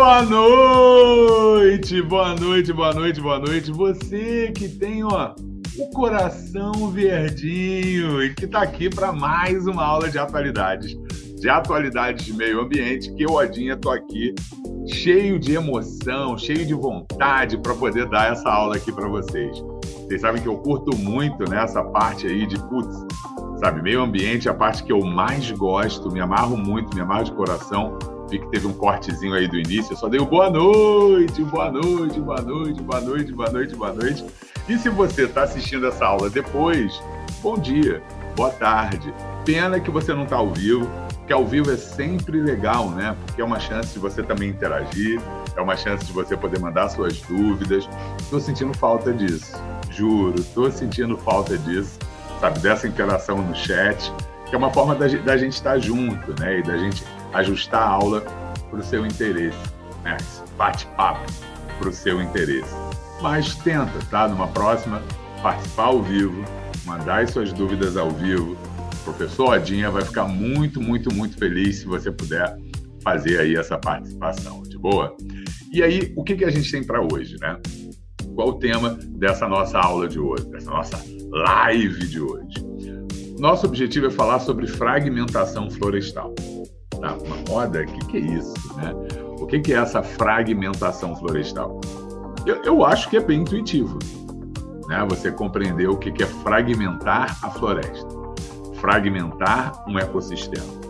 Boa noite, boa noite, boa noite, boa noite. Você que tem ó, o coração verdinho e que está aqui para mais uma aula de atualidades, de atualidades de meio ambiente, que eu, Odinha, tô aqui cheio de emoção, cheio de vontade para poder dar essa aula aqui para vocês. Vocês sabem que eu curto muito nessa né, parte aí de putz, sabe, meio ambiente, é a parte que eu mais gosto, me amarro muito, me amarro de coração vi que teve um cortezinho aí do início, eu só dei o boa noite, boa noite, boa noite, boa noite, boa noite, boa noite. E se você está assistindo essa aula depois, bom dia, boa tarde. Pena que você não está ao vivo, porque ao vivo é sempre legal, né? Porque é uma chance de você também interagir, é uma chance de você poder mandar suas dúvidas. Estou sentindo falta disso, juro, estou sentindo falta disso, sabe? Dessa interação no chat, que é uma forma da, da gente estar junto, né? E da gente ajustar a aula para o seu interesse, né? bate-papo para o seu interesse. Mas tenta, tá? Numa próxima, participar ao vivo, mandar as suas dúvidas ao vivo. O professor Odinha vai ficar muito, muito, muito feliz se você puder fazer aí essa participação, de boa? E aí, o que, que a gente tem para hoje, né? Qual o tema dessa nossa aula de hoje, dessa nossa live de hoje? Nosso objetivo é falar sobre fragmentação florestal tá uma moda, o que, que é isso? Né? O que, que é essa fragmentação florestal? Eu, eu acho que é bem intuitivo. Né? Você compreender o que, que é fragmentar a floresta. Fragmentar um ecossistema.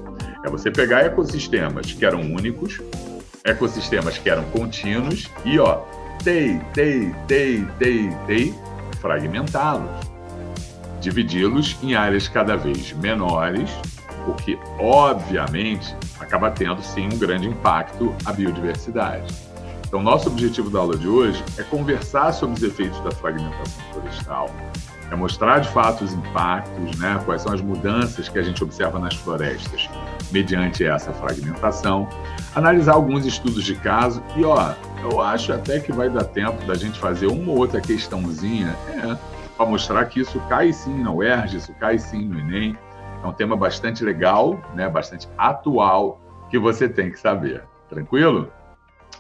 É você pegar ecossistemas que eram únicos, ecossistemas que eram contínuos e, ó, tei, tei, tei, tei, tei, fragmentá-los. Dividi-los em áreas cada vez menores o que, obviamente, acaba tendo sim um grande impacto à biodiversidade. Então, nosso objetivo da aula de hoje é conversar sobre os efeitos da fragmentação florestal, é mostrar de fato os impactos, né, quais são as mudanças que a gente observa nas florestas mediante essa fragmentação, analisar alguns estudos de caso e, ó, eu acho até que vai dar tempo da gente fazer uma ou outra questãozinha é, para mostrar que isso cai sim na UERJ, isso cai sim no Enem, é um tema bastante legal, né, bastante atual, que você tem que saber. Tranquilo?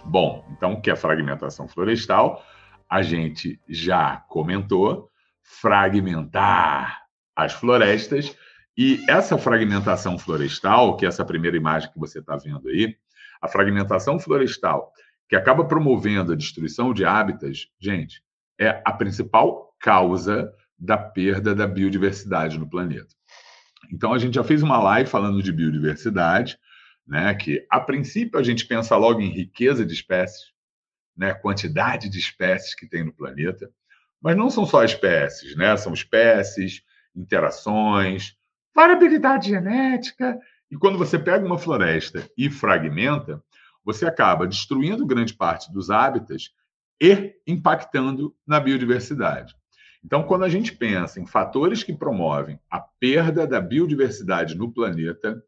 Bom, então, o que é fragmentação florestal? A gente já comentou, fragmentar as florestas, e essa fragmentação florestal, que é essa primeira imagem que você está vendo aí, a fragmentação florestal, que acaba promovendo a destruição de hábitats, gente, é a principal causa da perda da biodiversidade no planeta. Então, a gente já fez uma live falando de biodiversidade, né, que a princípio a gente pensa logo em riqueza de espécies, né, quantidade de espécies que tem no planeta, mas não são só espécies, né, são espécies, interações, variabilidade genética. E quando você pega uma floresta e fragmenta, você acaba destruindo grande parte dos hábitats e impactando na biodiversidade. Então, quando a gente pensa em fatores que promovem a perda da biodiversidade no planeta,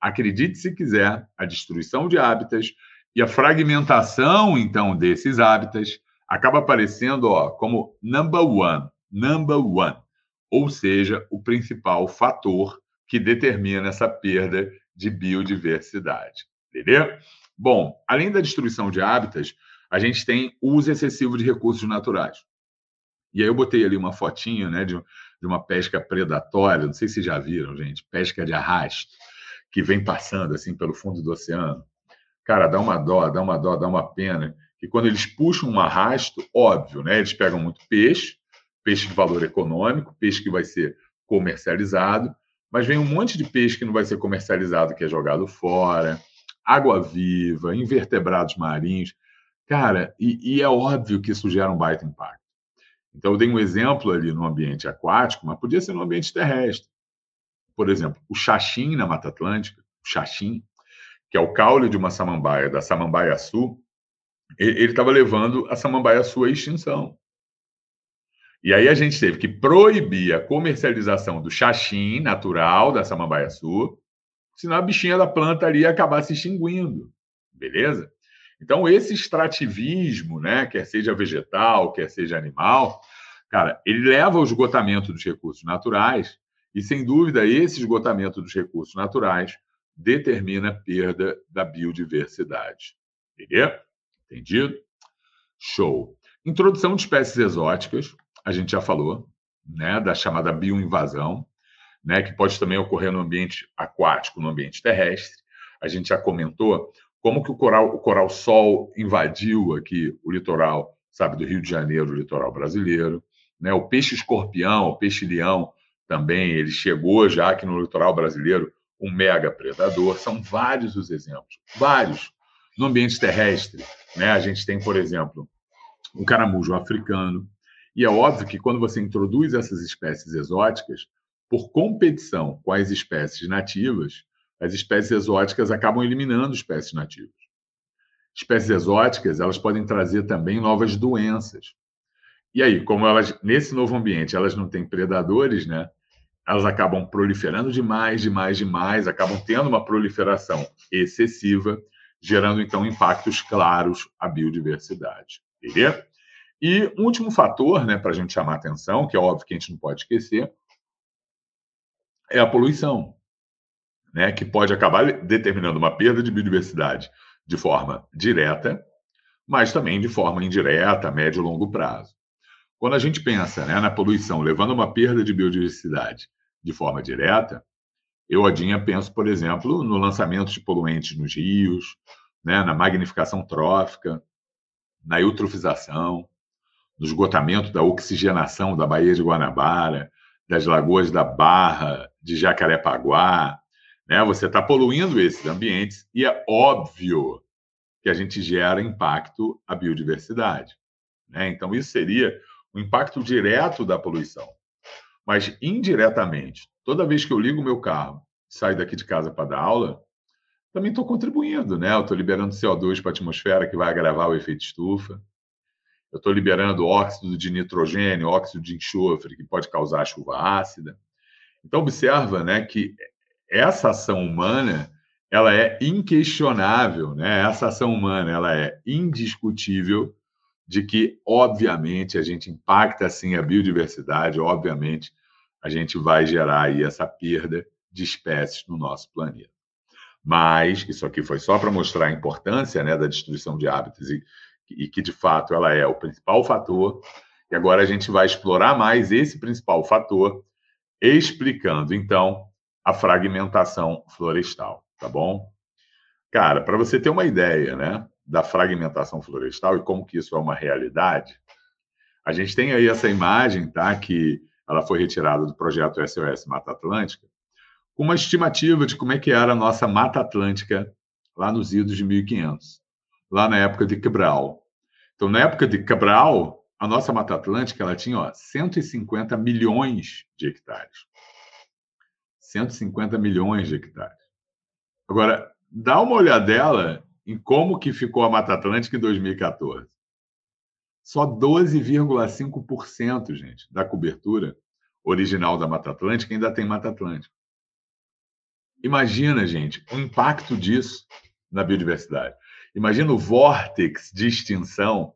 acredite se quiser, a destruição de hábitats e a fragmentação, então, desses hábitats acaba aparecendo ó, como number one, number one, ou seja, o principal fator que determina essa perda de biodiversidade. Entendeu? Bom, além da destruição de hábitats, a gente tem uso excessivo de recursos naturais. E aí eu botei ali uma fotinha né, de, de uma pesca predatória, não sei se já viram, gente, pesca de arrasto, que vem passando assim pelo fundo do oceano. Cara, dá uma dó, dá uma dó, dá uma pena. E quando eles puxam um arrasto, óbvio, né? Eles pegam muito peixe, peixe de valor econômico, peixe que vai ser comercializado, mas vem um monte de peixe que não vai ser comercializado, que é jogado fora, água viva, invertebrados marinhos. Cara, e, e é óbvio que isso gera um baita impacto. Então, eu dei um exemplo ali no ambiente aquático, mas podia ser no ambiente terrestre. Por exemplo, o xaxim na Mata Atlântica, o xaxim, que é o caule de uma samambaia, da samambaia sul, ele estava levando a samambaia sul à extinção. E aí a gente teve que proibir a comercialização do xaxim natural da samambaia sul, senão a bichinha da planta ali ia acabar se extinguindo. Beleza? Então, esse extrativismo, né, quer seja vegetal, quer seja animal, cara, ele leva ao esgotamento dos recursos naturais, e sem dúvida, esse esgotamento dos recursos naturais determina a perda da biodiversidade. Entendeu? Entendido? Show. Introdução de espécies exóticas, a gente já falou, né, da chamada bioinvasão, né, que pode também ocorrer no ambiente aquático, no ambiente terrestre. A gente já comentou como que o coral, o coral sol invadiu aqui o litoral, sabe, do Rio de Janeiro, o litoral brasileiro. Né? O peixe escorpião, o peixe leão também, ele chegou já aqui no litoral brasileiro, um mega predador. São vários os exemplos, vários. No ambiente terrestre, né? a gente tem, por exemplo, um caramujo africano. E é óbvio que quando você introduz essas espécies exóticas, por competição com as espécies nativas, as espécies exóticas acabam eliminando espécies nativas. Espécies exóticas, elas podem trazer também novas doenças. E aí, como elas nesse novo ambiente, elas não têm predadores, né? Elas acabam proliferando demais, demais, demais, acabam tendo uma proliferação excessiva, gerando então impactos claros à biodiversidade. Beleza? E um último fator, né, para a gente chamar atenção, que é óbvio que a gente não pode esquecer, é a poluição, né, que pode acabar determinando uma perda de biodiversidade de forma direta, mas também de forma indireta, médio e longo prazo. Quando a gente pensa né, na poluição levando a uma perda de biodiversidade de forma direta, eu, Adinha, penso, por exemplo, no lançamento de poluentes nos rios, né, na magnificação trófica, na eutrofização, no esgotamento da oxigenação da Baía de Guanabara, das lagoas da Barra, de Jacarepaguá. Né? Você está poluindo esses ambientes e é óbvio que a gente gera impacto à biodiversidade. Né? Então, isso seria o impacto direto da poluição. Mas, indiretamente, toda vez que eu ligo o meu carro saio daqui de casa para dar aula, também estou contribuindo, né? Eu estou liberando CO2 para a atmosfera que vai agravar o efeito estufa eu estou liberando óxido de nitrogênio, óxido de enxofre, que pode causar chuva ácida. Então, observa né, que essa ação humana ela é inquestionável, né? essa ação humana ela é indiscutível de que, obviamente, a gente impacta assim a biodiversidade, obviamente, a gente vai gerar aí essa perda de espécies no nosso planeta. Mas isso aqui foi só para mostrar a importância né, da destruição de hábitats e, e que de fato ela é o principal fator. E agora a gente vai explorar mais esse principal fator, explicando então a fragmentação florestal, tá bom? Cara, para você ter uma ideia, né, da fragmentação florestal e como que isso é uma realidade, a gente tem aí essa imagem, tá, que ela foi retirada do projeto SOS Mata Atlântica, com uma estimativa de como é que era a nossa Mata Atlântica lá nos idos de 1500 lá na época de Cabral. Então, na época de Cabral, a nossa Mata Atlântica ela tinha ó, 150 milhões de hectares. 150 milhões de hectares. Agora, dá uma olhadela em como que ficou a Mata Atlântica em 2014. Só 12,5%, gente, da cobertura original da Mata Atlântica ainda tem Mata Atlântica. Imagina, gente, o impacto disso na biodiversidade. Imagina o vórtex de extinção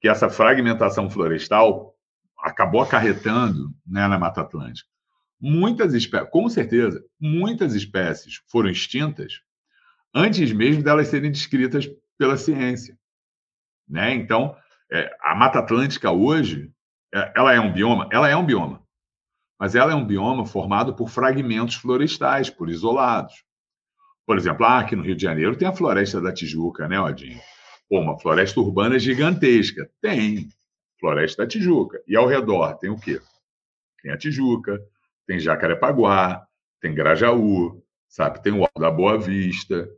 que essa fragmentação florestal acabou acarretando né, na Mata Atlântica. Muitas espécies, com certeza, muitas espécies foram extintas antes mesmo delas serem descritas pela ciência. Né? Então, é, a Mata Atlântica hoje, é, ela é um bioma? Ela é um bioma. Mas ela é um bioma formado por fragmentos florestais, por isolados. Por exemplo, ah, aqui no Rio de Janeiro tem a Floresta da Tijuca, né, Odinho? Pô, uma floresta urbana gigantesca. Tem. Floresta da Tijuca. E ao redor tem o quê? Tem a Tijuca, tem Jacarepaguá, tem Grajaú, sabe? Tem o Alto da Boa Vista.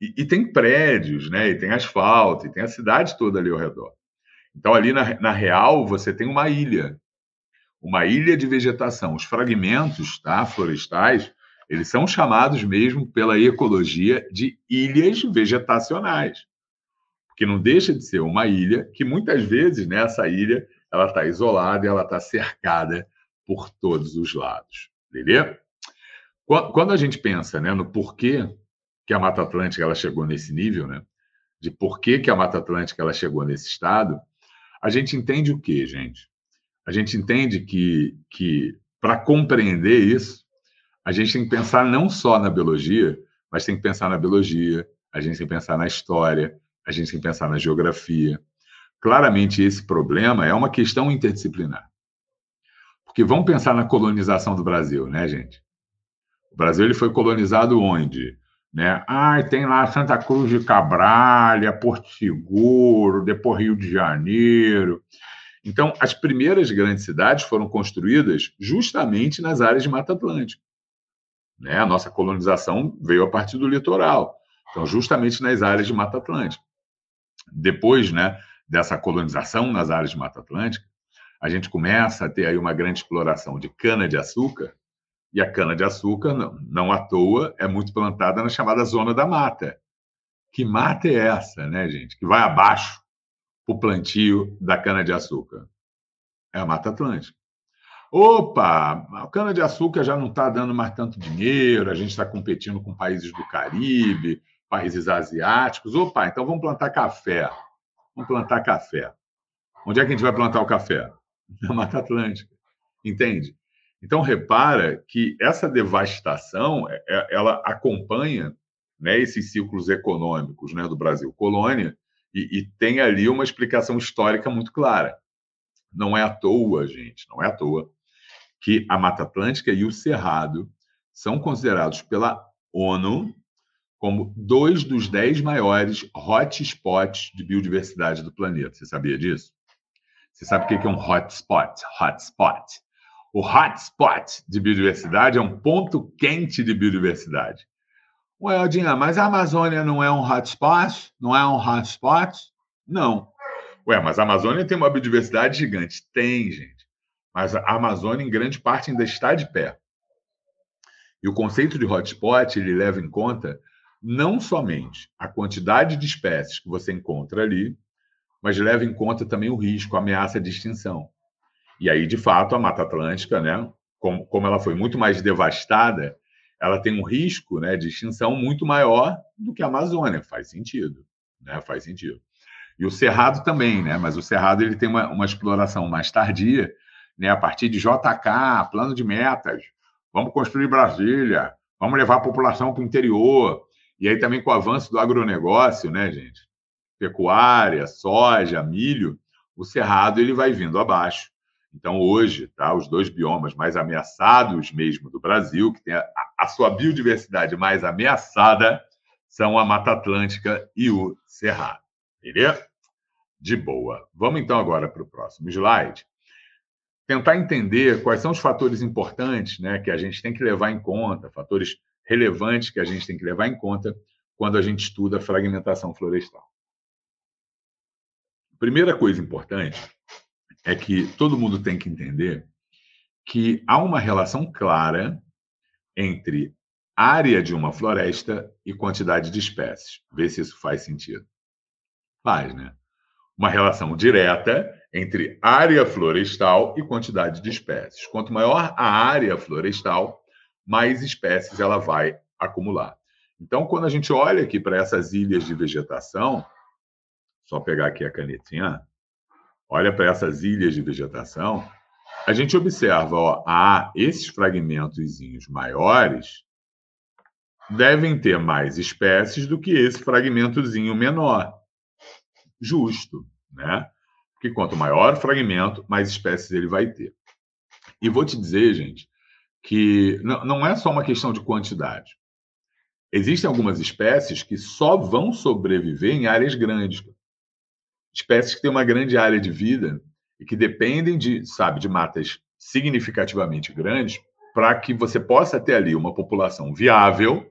E, e, tem prédios, né? E tem asfalto, e tem a cidade toda ali ao redor. Então, ali na, na real, você tem uma ilha. Uma ilha de vegetação. Os fragmentos tá, florestais eles são chamados mesmo pela ecologia de ilhas vegetacionais, porque não deixa de ser uma ilha que muitas vezes né, ilha ela está isolada ela está cercada por todos os lados, beleza? Quando a gente pensa né, no porquê que a Mata Atlântica ela chegou nesse nível, né, de porquê que a Mata Atlântica ela chegou nesse estado, a gente entende o quê, gente? A gente entende que, que para compreender isso, a gente tem que pensar não só na biologia, mas tem que pensar na biologia, a gente tem que pensar na história, a gente tem que pensar na geografia. Claramente, esse problema é uma questão interdisciplinar. Porque vamos pensar na colonização do Brasil, né, gente? O Brasil ele foi colonizado onde? Né? Ah, tem lá Santa Cruz de Cabralha, Porto Seguro, depois Rio de Janeiro. Então, as primeiras grandes cidades foram construídas justamente nas áreas de Mata Atlântica. Né? A nossa colonização veio a partir do litoral. Então, justamente nas áreas de Mata Atlântica. Depois né, dessa colonização nas áreas de Mata Atlântica, a gente começa a ter aí uma grande exploração de cana-de-açúcar, e a cana-de-açúcar, não, não à toa, é muito plantada na chamada zona da mata. Que mata é essa, né, gente? Que vai abaixo o plantio da cana-de-açúcar. É a Mata Atlântica. Opa, a cana-de-açúcar já não está dando mais tanto dinheiro, a gente está competindo com países do Caribe, países asiáticos. Opa, então vamos plantar café. Vamos plantar café. Onde é que a gente vai plantar o café? Na Mata Atlântica. Entende? Então, repara que essa devastação é, é, ela acompanha né, esses ciclos econômicos né, do Brasil colônia e, e, tem ali uma explicação histórica muito clara. Não é à toa, gente, não é à toa que a Mata Atlântica e o Cerrado são considerados pela ONU como dois dos dez maiores hotspots de biodiversidade do planeta. Você sabia disso? Você sabe o que é um hotspot? Hotspot o hotspot de biodiversidade é um ponto quente de biodiversidade. Ué, Aldinha, mas a Amazônia não é um hotspot? Não é um hotspot? Não. Ué, mas a Amazônia tem uma biodiversidade gigante. Tem, gente. Mas a Amazônia, em grande parte, ainda está de pé. E o conceito de hotspot, ele leva em conta não somente a quantidade de espécies que você encontra ali, mas leva em conta também o risco, a ameaça de extinção. E aí, de fato, a Mata Atlântica, né, como, como ela foi muito mais devastada, ela tem um risco né, de extinção muito maior do que a Amazônia. Faz sentido, né? Faz sentido. E o Cerrado também, né? Mas o Cerrado ele tem uma, uma exploração mais tardia, né? A partir de JK, plano de metas. Vamos construir Brasília, vamos levar a população para o interior. E aí também com o avanço do agronegócio, né, gente? Pecuária, soja, milho, o Cerrado ele vai vindo abaixo. Então, hoje, tá, os dois biomas mais ameaçados mesmo do Brasil, que tem a, a sua biodiversidade mais ameaçada, são a Mata Atlântica e o Cerrado. Beleza? De boa. Vamos então agora para o próximo slide. Tentar entender quais são os fatores importantes né, que a gente tem que levar em conta, fatores relevantes que a gente tem que levar em conta quando a gente estuda fragmentação florestal. Primeira coisa importante é que todo mundo tem que entender que há uma relação clara entre área de uma floresta e quantidade de espécies. Vê se isso faz sentido. Faz, né? Uma relação direta entre área florestal e quantidade de espécies. Quanto maior a área florestal, mais espécies ela vai acumular. Então, quando a gente olha aqui para essas ilhas de vegetação, só pegar aqui a canetinha, olha para essas ilhas de vegetação, a gente observa, ó, ah, esses fragmentos maiores devem ter mais espécies do que esse fragmentozinho menor. Justo, né? Porque quanto maior o fragmento, mais espécies ele vai ter. E vou te dizer, gente, que não é só uma questão de quantidade. Existem algumas espécies que só vão sobreviver em áreas grandes espécies que têm uma grande área de vida e que dependem de, sabe, de matas significativamente grandes para que você possa ter ali uma população viável,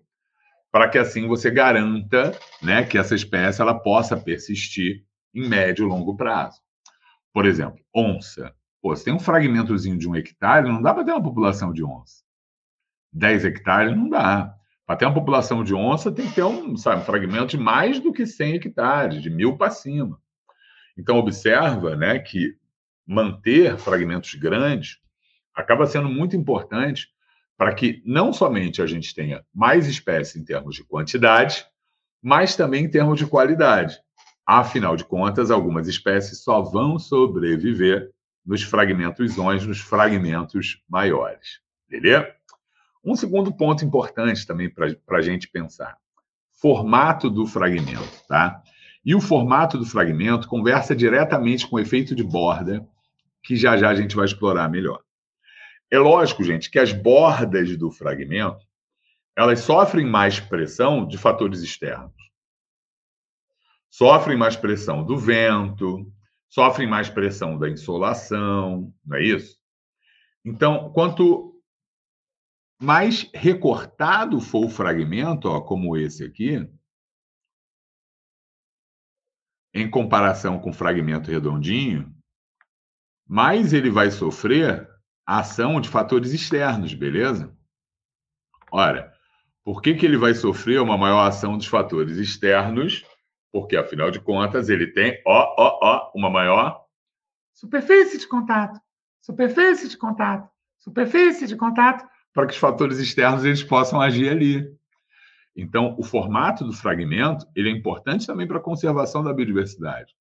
para que assim você garanta, né, que essa espécie ela possa persistir em médio e longo prazo. Por exemplo, onça. Pô, se tem um fragmentozinho de um hectare, não dá para ter uma população de onça. 10 hectares não dá. Para ter uma população de onça, tem que ter um, sabe, um fragmento de mais do que 100 hectares, de mil para cima. Então, observa né, que manter fragmentos grandes acaba sendo muito importante para que não somente a gente tenha mais espécies em termos de quantidade, mas também em termos de qualidade. Afinal de contas, algumas espécies só vão sobreviver nos fragmentos ons, nos fragmentos maiores. Beleza? Um segundo ponto importante também para a gente pensar: formato do fragmento. Tá? E o formato do fragmento conversa diretamente com o efeito de borda, que já já a gente vai explorar melhor. É lógico, gente, que as bordas do fragmento elas sofrem mais pressão de fatores externos. Sofrem mais pressão do vento, sofrem mais pressão da insolação, não é isso? Então, quanto mais recortado for o fragmento, ó, como esse aqui, em comparação com o fragmento redondinho, mais ele vai sofrer a ação de fatores externos, beleza? Ora, por que, que ele vai sofrer uma maior ação dos fatores externos? Porque, afinal de contas, ele tem, ó, ó, ó, uma maior superfície de contato, superfície de contato, superfície de contato, para que os fatores externos eles possam agir ali. Então, o formato do fragmento ele é importante também para a conservação da biodiversidade.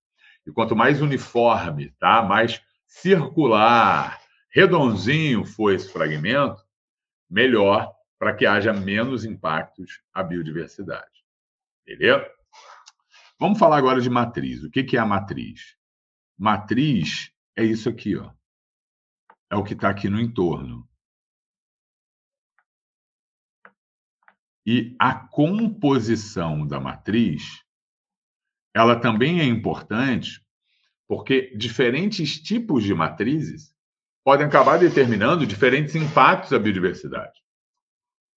E quanto mais uniforme, tá, mais circular, redondinho for esse fragmento, melhor para que haja menos impactos à biodiversidade. Beleza? Vamos falar agora de matriz. O que é a matriz? Matriz é isso aqui, ó. É o que está aqui no entorno. E a composição da matriz, ela também é importante, porque diferentes tipos de matrizes podem acabar determinando diferentes impactos à biodiversidade.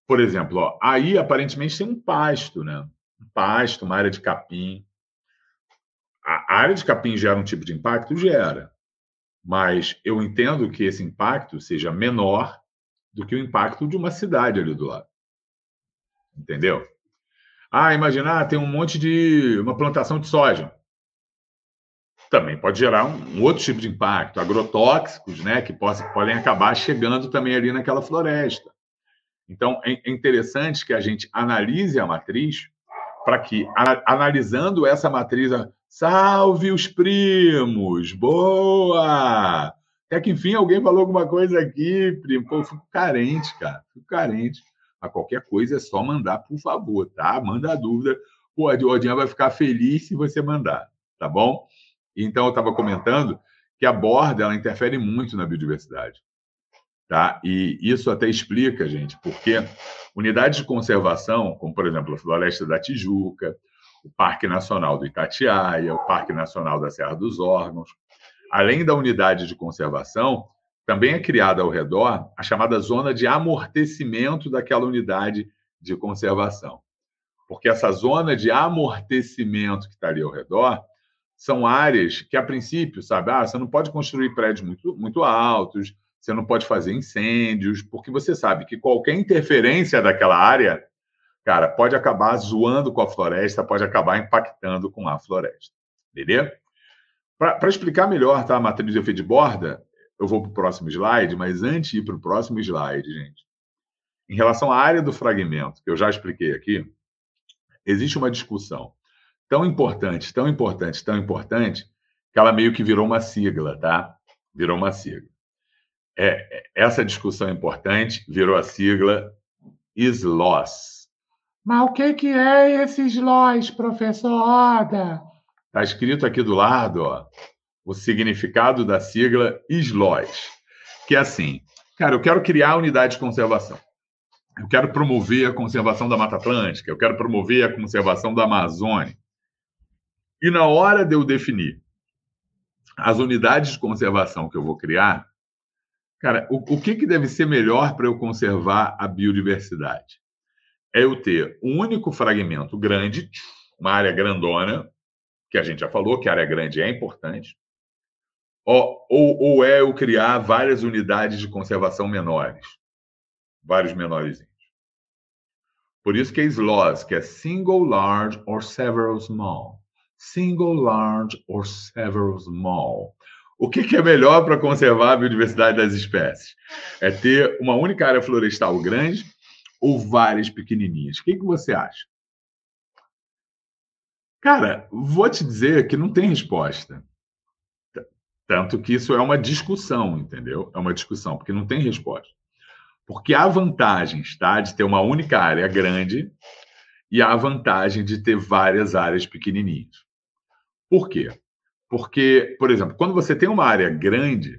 Por exemplo, ó, aí aparentemente tem um pasto, né? Um pasto, uma área de capim. A área de capim gera um tipo de impacto? Gera. Mas eu entendo que esse impacto seja menor do que o impacto de uma cidade ali do lado. Entendeu? Ah, imaginar, ah, tem um monte de. uma plantação de soja. Também pode gerar um, outro tipo de impacto, agrotóxicos, né, que possam, podem acabar chegando também ali naquela floresta. Então, é, é interessante que a gente analise a matriz para que, analisando essa matriz, salve os primos, boa! Até que, enfim, alguém falou alguma coisa aqui, primo. Pô, eu fico carente, cara, fico carente. A qualquer coisa é só mandar, por favor, tá? Manda a dúvida. A Odinha vai ficar feliz se você mandar, tá bom? Então, eu estava comentando que a borda ela interfere muito na biodiversidade. Tá? E isso até explica, gente, porque unidades de conservação, como por exemplo a Floresta da Tijuca, o Parque Nacional do Itatiaia, o Parque Nacional da Serra dos Órgãos, além da unidade de conservação, também é criada ao redor a chamada zona de amortecimento daquela unidade de conservação. Porque essa zona de amortecimento que está ali ao redor são áreas que, a princípio, sabe, ah, você não pode construir prédios muito, muito altos, você não pode fazer incêndios, porque você sabe que qualquer interferência daquela área, cara, pode acabar zoando com a floresta, pode acabar impactando com a floresta. Beleza? Para explicar melhor tá, a matriz de efeito de borda, eu vou para o próximo slide, mas antes de ir para o próximo slide, gente, em relação à área do fragmento, que eu já expliquei aqui, existe uma discussão tão importante, tão importante, tão importante, que ela meio que virou uma sigla, tá? Virou uma sigla. É, essa discussão importante virou a sigla SLOS. Mas o que, que é esse SLOS, professor Oda? Está escrito aqui do lado ó, o significado da sigla SLOS, que é assim, cara, eu quero criar unidade de conservação. Eu quero promover a conservação da Mata Atlântica, eu quero promover a conservação da Amazônia. E na hora de eu definir as unidades de conservação que eu vou criar, Cara, o, o que, que deve ser melhor para eu conservar a biodiversidade? É eu ter um único fragmento grande, uma área grandona, que a gente já falou que a área grande é importante, ou, ou, ou é eu criar várias unidades de conservação menores, vários menorzinhos. Por isso que é SLOS, que é Single Large or Several Small. Single Large or Several Small. O que, que é melhor para conservar a biodiversidade das espécies? É ter uma única área florestal grande ou várias pequenininhas? O que, que você acha? Cara, vou te dizer que não tem resposta. Tanto que isso é uma discussão, entendeu? É uma discussão, porque não tem resposta. Porque há vantagens, tá? De ter uma única área grande e há vantagem de ter várias áreas pequenininhas. Por quê? Porque, por exemplo, quando você tem uma área grande,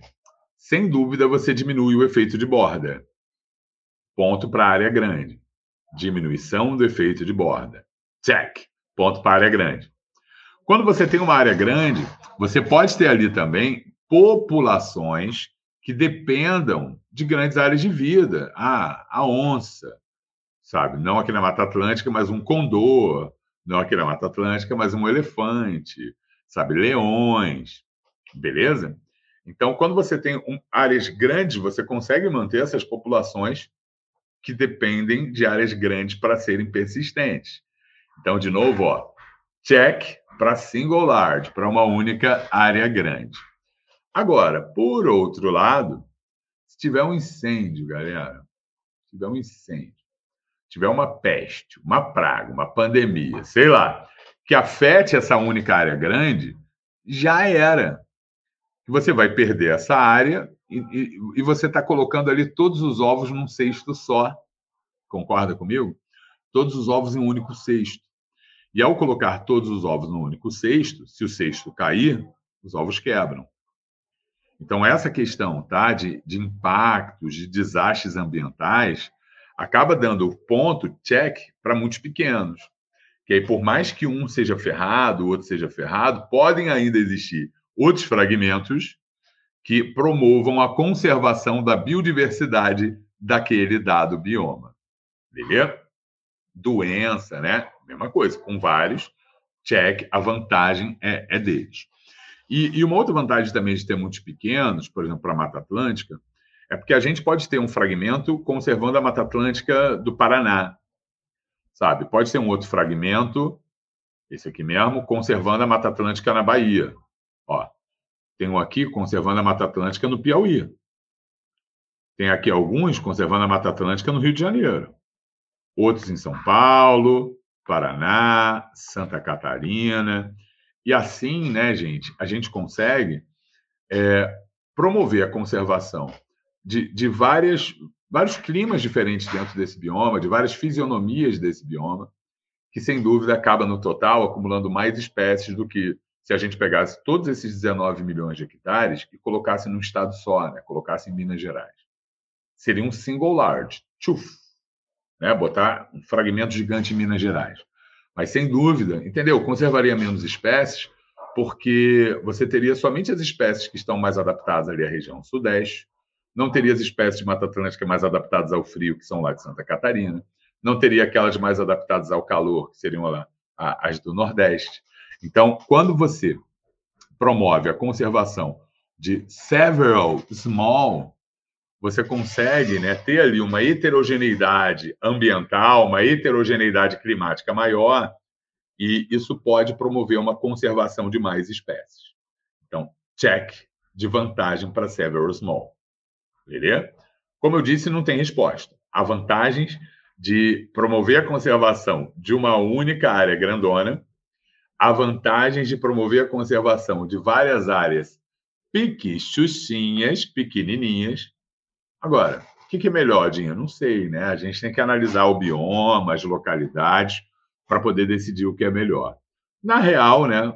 sem dúvida você diminui o efeito de borda. Ponto para a área grande. Diminuição do efeito de borda. Check. Ponto para a área grande. Quando você tem uma área grande, você pode ter ali também populações que dependam de grandes áreas de vida. Ah, a onça, sabe? Não aqui na Mata Atlântica, mas um condor. Não aqui na Mata Atlântica, mas um elefante, sabe? Leões, beleza? Então, quando você tem um, áreas grandes, você consegue manter essas populações que dependem de áreas grandes para serem persistentes. Então, de novo, ó, check para single large, para uma única área grande. Agora, por outro lado, se tiver um incêndio, galera, se tiver um incêndio, tiver uma peste, uma praga, uma pandemia, sei lá, que afete essa única área grande, já era. Você vai perder essa área e, e, e você está colocando ali todos os ovos num cesto só. Concorda comigo? Todos os ovos em um único cesto. E ao colocar todos os ovos no único cesto, se o cesto cair, os ovos quebram. Então, essa questão tá, de, de impactos, de desastres ambientais, acaba dando ponto, check, para muitos pequenos. Que aí, por mais que um seja ferrado, o outro seja ferrado, podem ainda existir outros fragmentos que promovam a conservação da biodiversidade daquele dado bioma. Beleza? Doença, né? Mesma coisa, com vários, check, a vantagem é, é deles. E, e, uma outra vantagem também de ter muitos pequenos, por exemplo, para a Mata Atlântica, é porque a gente pode ter um fragmento conservando a Mata Atlântica do Paraná, sabe? Pode ter um outro fragmento, esse aqui mesmo, conservando a Mata Atlântica na Bahia. Ó, tem um aqui conservando a Mata Atlântica no Piauí. Tem aqui alguns conservando a Mata Atlântica no Rio de Janeiro. Outros em São Paulo, Paraná, Santa Catarina. E assim, né, gente, a gente consegue é, promover a conservação de, de várias, vários climas diferentes dentro desse bioma, de várias fisionomias desse bioma, que sem dúvida acaba no total acumulando mais espécies do que se a gente pegasse todos esses 19 milhões de hectares e colocasse num estado só, né? colocasse em Minas Gerais. Seria um single large, tchuf, né? botar um fragmento gigante em Minas Gerais. Mas, sem dúvida, entendeu? Conservaria menos espécies, porque você teria somente as espécies que estão mais adaptadas ali à região sudeste, não teria as espécies de Mata Atlântica mais adaptadas ao frio, que são lá de Santa Catarina, não teria aquelas mais adaptadas ao calor, que seriam lá as do Nordeste. Então, quando você promove a conservação de several small você consegue né, ter ali uma heterogeneidade ambiental, uma heterogeneidade climática maior, e isso pode promover uma conservação de mais espécies. Então, check de vantagem para several small. Beleza? Como eu disse, não tem resposta. Há vantagens de promover a conservação de uma única área grandona, há vantagens de promover a conservação de várias áreas piquichuchinhas, pequenininhas, Agora, o que, que é melhor, Dinho? Não sei, né? A gente tem que analisar o bioma, as localidades, para poder decidir o que é melhor. Na real, né?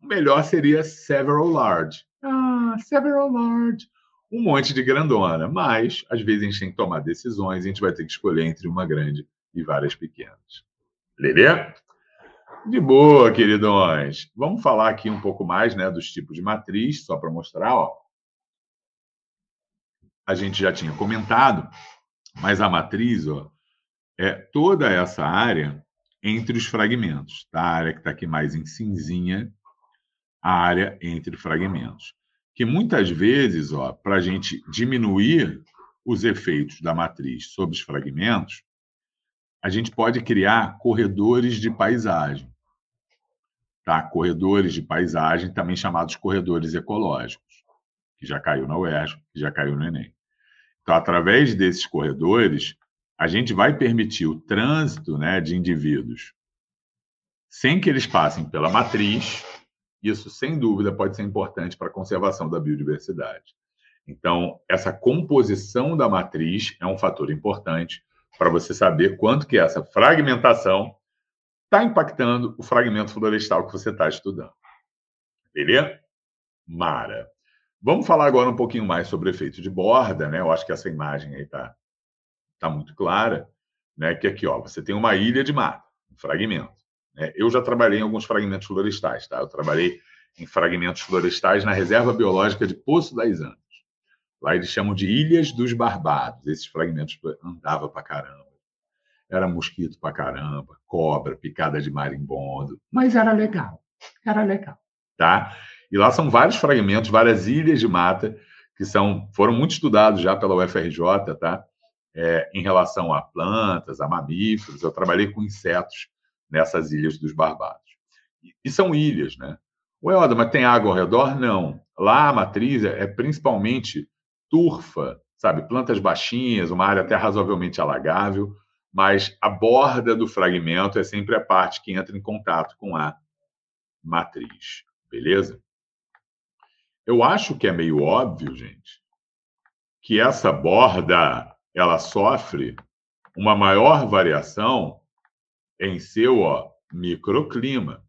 O melhor seria several large. Ah, several large. Um monte de grandona. Mas, às vezes, a gente tem que tomar decisões e a gente vai ter que escolher entre uma grande e várias pequenas. Beleza? De boa, queridões. Vamos falar aqui um pouco mais né, dos tipos de matriz, só para mostrar. Ó a gente já tinha comentado, mas a matriz ó, é toda essa área entre os fragmentos, tá? a área que está aqui mais em cinzinha, a área entre fragmentos. Que muitas vezes, para a gente diminuir os efeitos da matriz sobre os fragmentos, a gente pode criar corredores de paisagem. Tá? Corredores de paisagem, também chamados corredores ecológicos, que já caiu na UERJ, que já caiu no Enem. Então, através desses corredores, a gente vai permitir o trânsito né, de indivíduos sem que eles passem pela matriz. Isso, sem dúvida, pode ser importante para a conservação da biodiversidade. Então, essa composição da matriz é um fator importante para você saber quanto que essa fragmentação está impactando o fragmento florestal que você está estudando. Beleza? Mara. Vamos falar agora um pouquinho mais sobre o efeito de borda, né? Eu acho que essa imagem aí tá, tá muito clara, né? Que aqui, ó, você tem uma ilha de mata, um fragmento. Né? Eu já trabalhei em alguns fragmentos florestais, tá? Eu trabalhei em fragmentos florestais na Reserva Biológica de Poço das Antas. Lá eles chamam de Ilhas dos Barbados. Esses fragmentos andava pra caramba. Era mosquito pra caramba, cobra, picada de marimbondo. Mas era legal. Era legal. Tá? E lá são vários fragmentos, várias ilhas de mata que são foram muito estudados já pela UFRJ, tá? É, em relação a plantas, a mamíferos. Eu trabalhei com insetos nessas ilhas dos Barbados. E, são ilhas, né? Ué, Oda, mas tem água ao redor? Não. Lá a matriz é principalmente turfa, sabe? Plantas baixinhas, uma área até razoavelmente alagável, mas a borda do fragmento é sempre a parte que entra em contato com a matriz. Beleza? Eu acho que é meio óbvio, gente, que essa borda ela sofre uma maior variação em seu ó, microclima.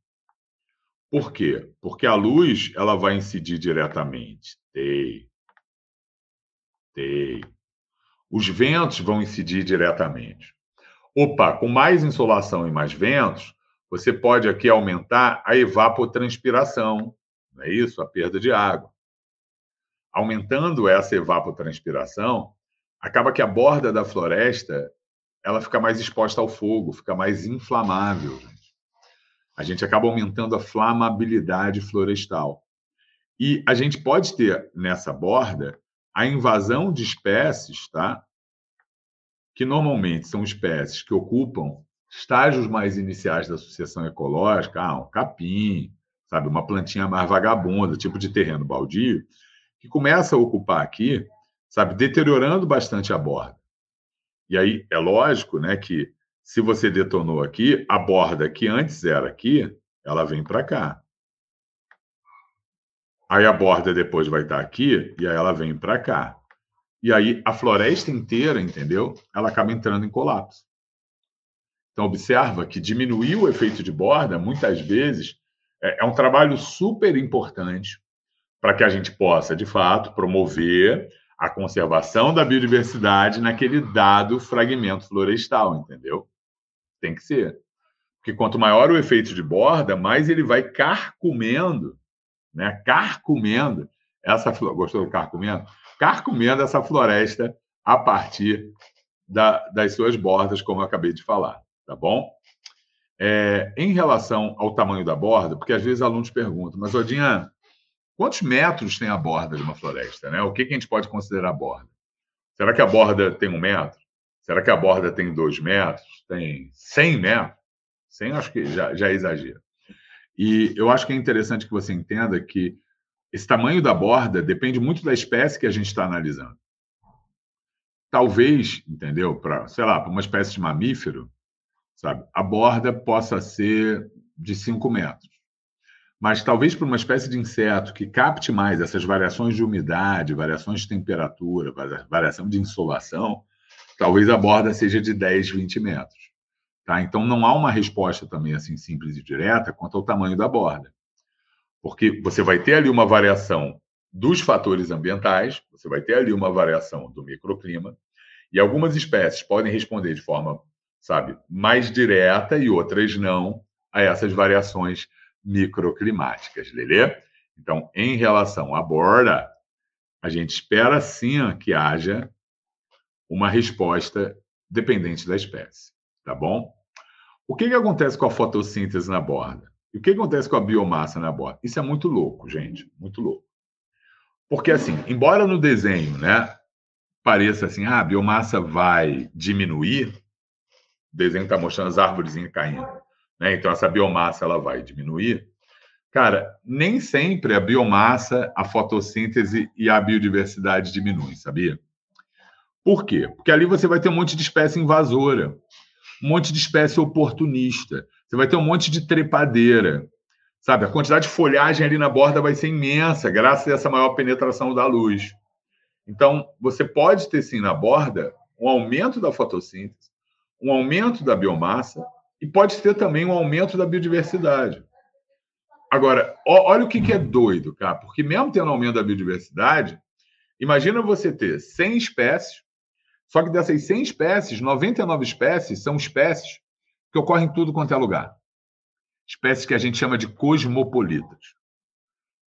Por quê? Porque a luz ela vai incidir diretamente. Tei. Tei. Os ventos vão incidir diretamente. Opa, com mais insolação e mais ventos, você pode aqui aumentar a evapotranspiração, não é isso? A perda de água. Aumentando essa evapotranspiração, acaba que a borda da floresta ela fica mais exposta ao fogo, fica mais inflamável. Gente a gente acaba aumentando a flamabilidade florestal. E a gente pode ter nessa borda a invasão de espécies, tá? Que normalmente são espécies que ocupam estágios mais iniciais da associação ecológica, ah, um capim, sabe, uma plantinha mais vagabunda, tipo de terreno baldio, que começa a ocupar aqui, sabe, deteriorando bastante a borda. E aí é lógico, né, que se você detonou aqui, a borda que antes era aqui, ela vem para cá. Aí a borda depois vai estar aqui e aí ela vem para cá. E aí a floresta inteira, entendeu? Ela acaba entrando em colapso. Então observa que diminuir o efeito de borda, muitas vezes, é, é um trabalho super importante para que a gente possa, de fato, promover a conservação da biodiversidade naquele dado fragmento florestal, entendeu? Tem que ser. Porque quanto maior o efeito de borda, mais ele vai carcomendo, né? Carcomendo essa gostou do carcomendo? Carcomendo essa floresta a partir da, das suas bordas, como eu acabei de falar, tá bom? É, em relação ao tamanho da borda, porque às vezes alunos perguntam, mas Odinha, quantos metros tem a borda de uma floresta? Né? O que, que a gente pode considerar borda? Será que a borda tem um metro? Será que a borda tem dois metros? Tem 100 metros? 100 acho que já, já é exagero. E eu acho que é interessante que você entenda que esse tamanho da borda depende muito da espécie que a gente está analisando. Talvez, entendeu? Para, sei lá, para uma espécie de mamífero, sabe, a borda possa ser de 5 metros. Mas talvez para uma espécie de inseto que capte mais essas variações de umidade, variações de temperatura, variação de insolação, talvez a borda seja de 10, 20 metros. Tá? Então, não há uma resposta também assim simples e direta quanto ao tamanho da borda. Porque você vai ter ali uma variação dos fatores ambientais, você vai ter ali uma variação do microclima, e algumas espécies podem responder de forma, sabe, mais direta e outras não a essas variações microclimáticas, Lelê? Então, em relação à borda, a gente espera sim que haja uma resposta dependente da espécie, tá bom? O que, que acontece com a fotossíntese na borda? E o que acontece com a biomassa na borda? Isso é muito louco, gente, muito louco. Porque, assim, embora no desenho, né, pareça assim, ah, a biomassa vai diminuir, desenho está mostrando as árvores caindo, né? Então, essa biomassa ela vai diminuir. Cara, nem sempre a biomassa, a fotossíntese e a biodiversidade diminuem, sabia? Por quê? Porque ali você vai ter um monte de espécie invasora, um monte de espécie oportunista, você vai ter um monte de trepadeira, sabe? A quantidade de folhagem ali na borda vai ser imensa, graças a essa maior penetração da luz. Então, você pode ter sim na borda um aumento da fotossíntese, um aumento da biomassa e pode ter também um aumento da biodiversidade. Agora, olha o que, que é doido, cara, porque mesmo tendo aumento da biodiversidade, imagina você ter 100 espécies, só que dessas 100 espécies, 99 espécies são espécies que ocorrem em tudo quanto é lugar. Espécies que a gente chama de cosmopolitas.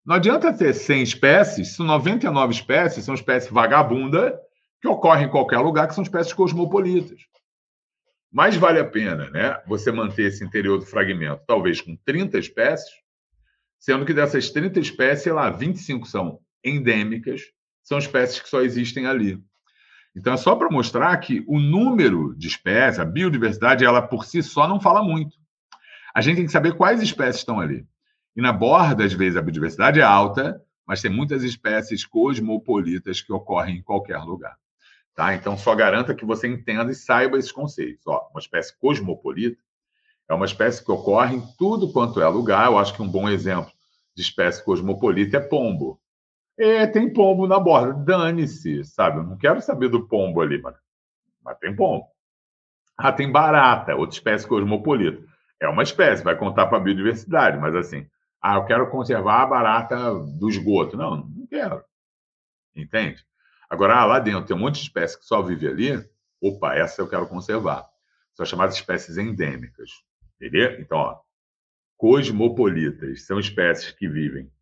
Não adianta ter 100 espécies se 99 espécies são espécies vagabunda que ocorrem em qualquer lugar, que são espécies cosmopolitas. Mais vale a pena né, você manter esse interior do fragmento, talvez com 30 espécies, sendo que dessas 30 espécies, sei lá, 25 são endêmicas, são espécies que só existem ali. Então, é só para mostrar que o número de espécies, a biodiversidade, ela por si só não fala muito. A gente tem que saber quais espécies estão ali. E na borda, às vezes, a biodiversidade é alta, mas tem muitas espécies cosmopolitas que ocorrem em qualquer lugar. Tá? Então, só garanta que você entenda e saiba esses conceitos. Ó, uma espécie cosmopolita é uma espécie que ocorre em tudo quanto é lugar. Eu acho que um bom exemplo de espécie cosmopolita é pombo. É, tem pombo na borda. Dane-se, sabe? Eu não quero saber do pombo ali, mas, mas tem pombo. Ah, tem barata, outra espécie cosmopolita. É uma espécie, vai contar para a biodiversidade, mas assim, ah, eu quero conservar a barata do esgoto. Não, não quero. Entende? Agora, ah, lá dentro tem um monte de espécies que só vive ali. Opa, essa eu quero conservar. São chamadas espécies endêmicas. Entendeu? Então, ó, cosmopolitas são espécies que vivem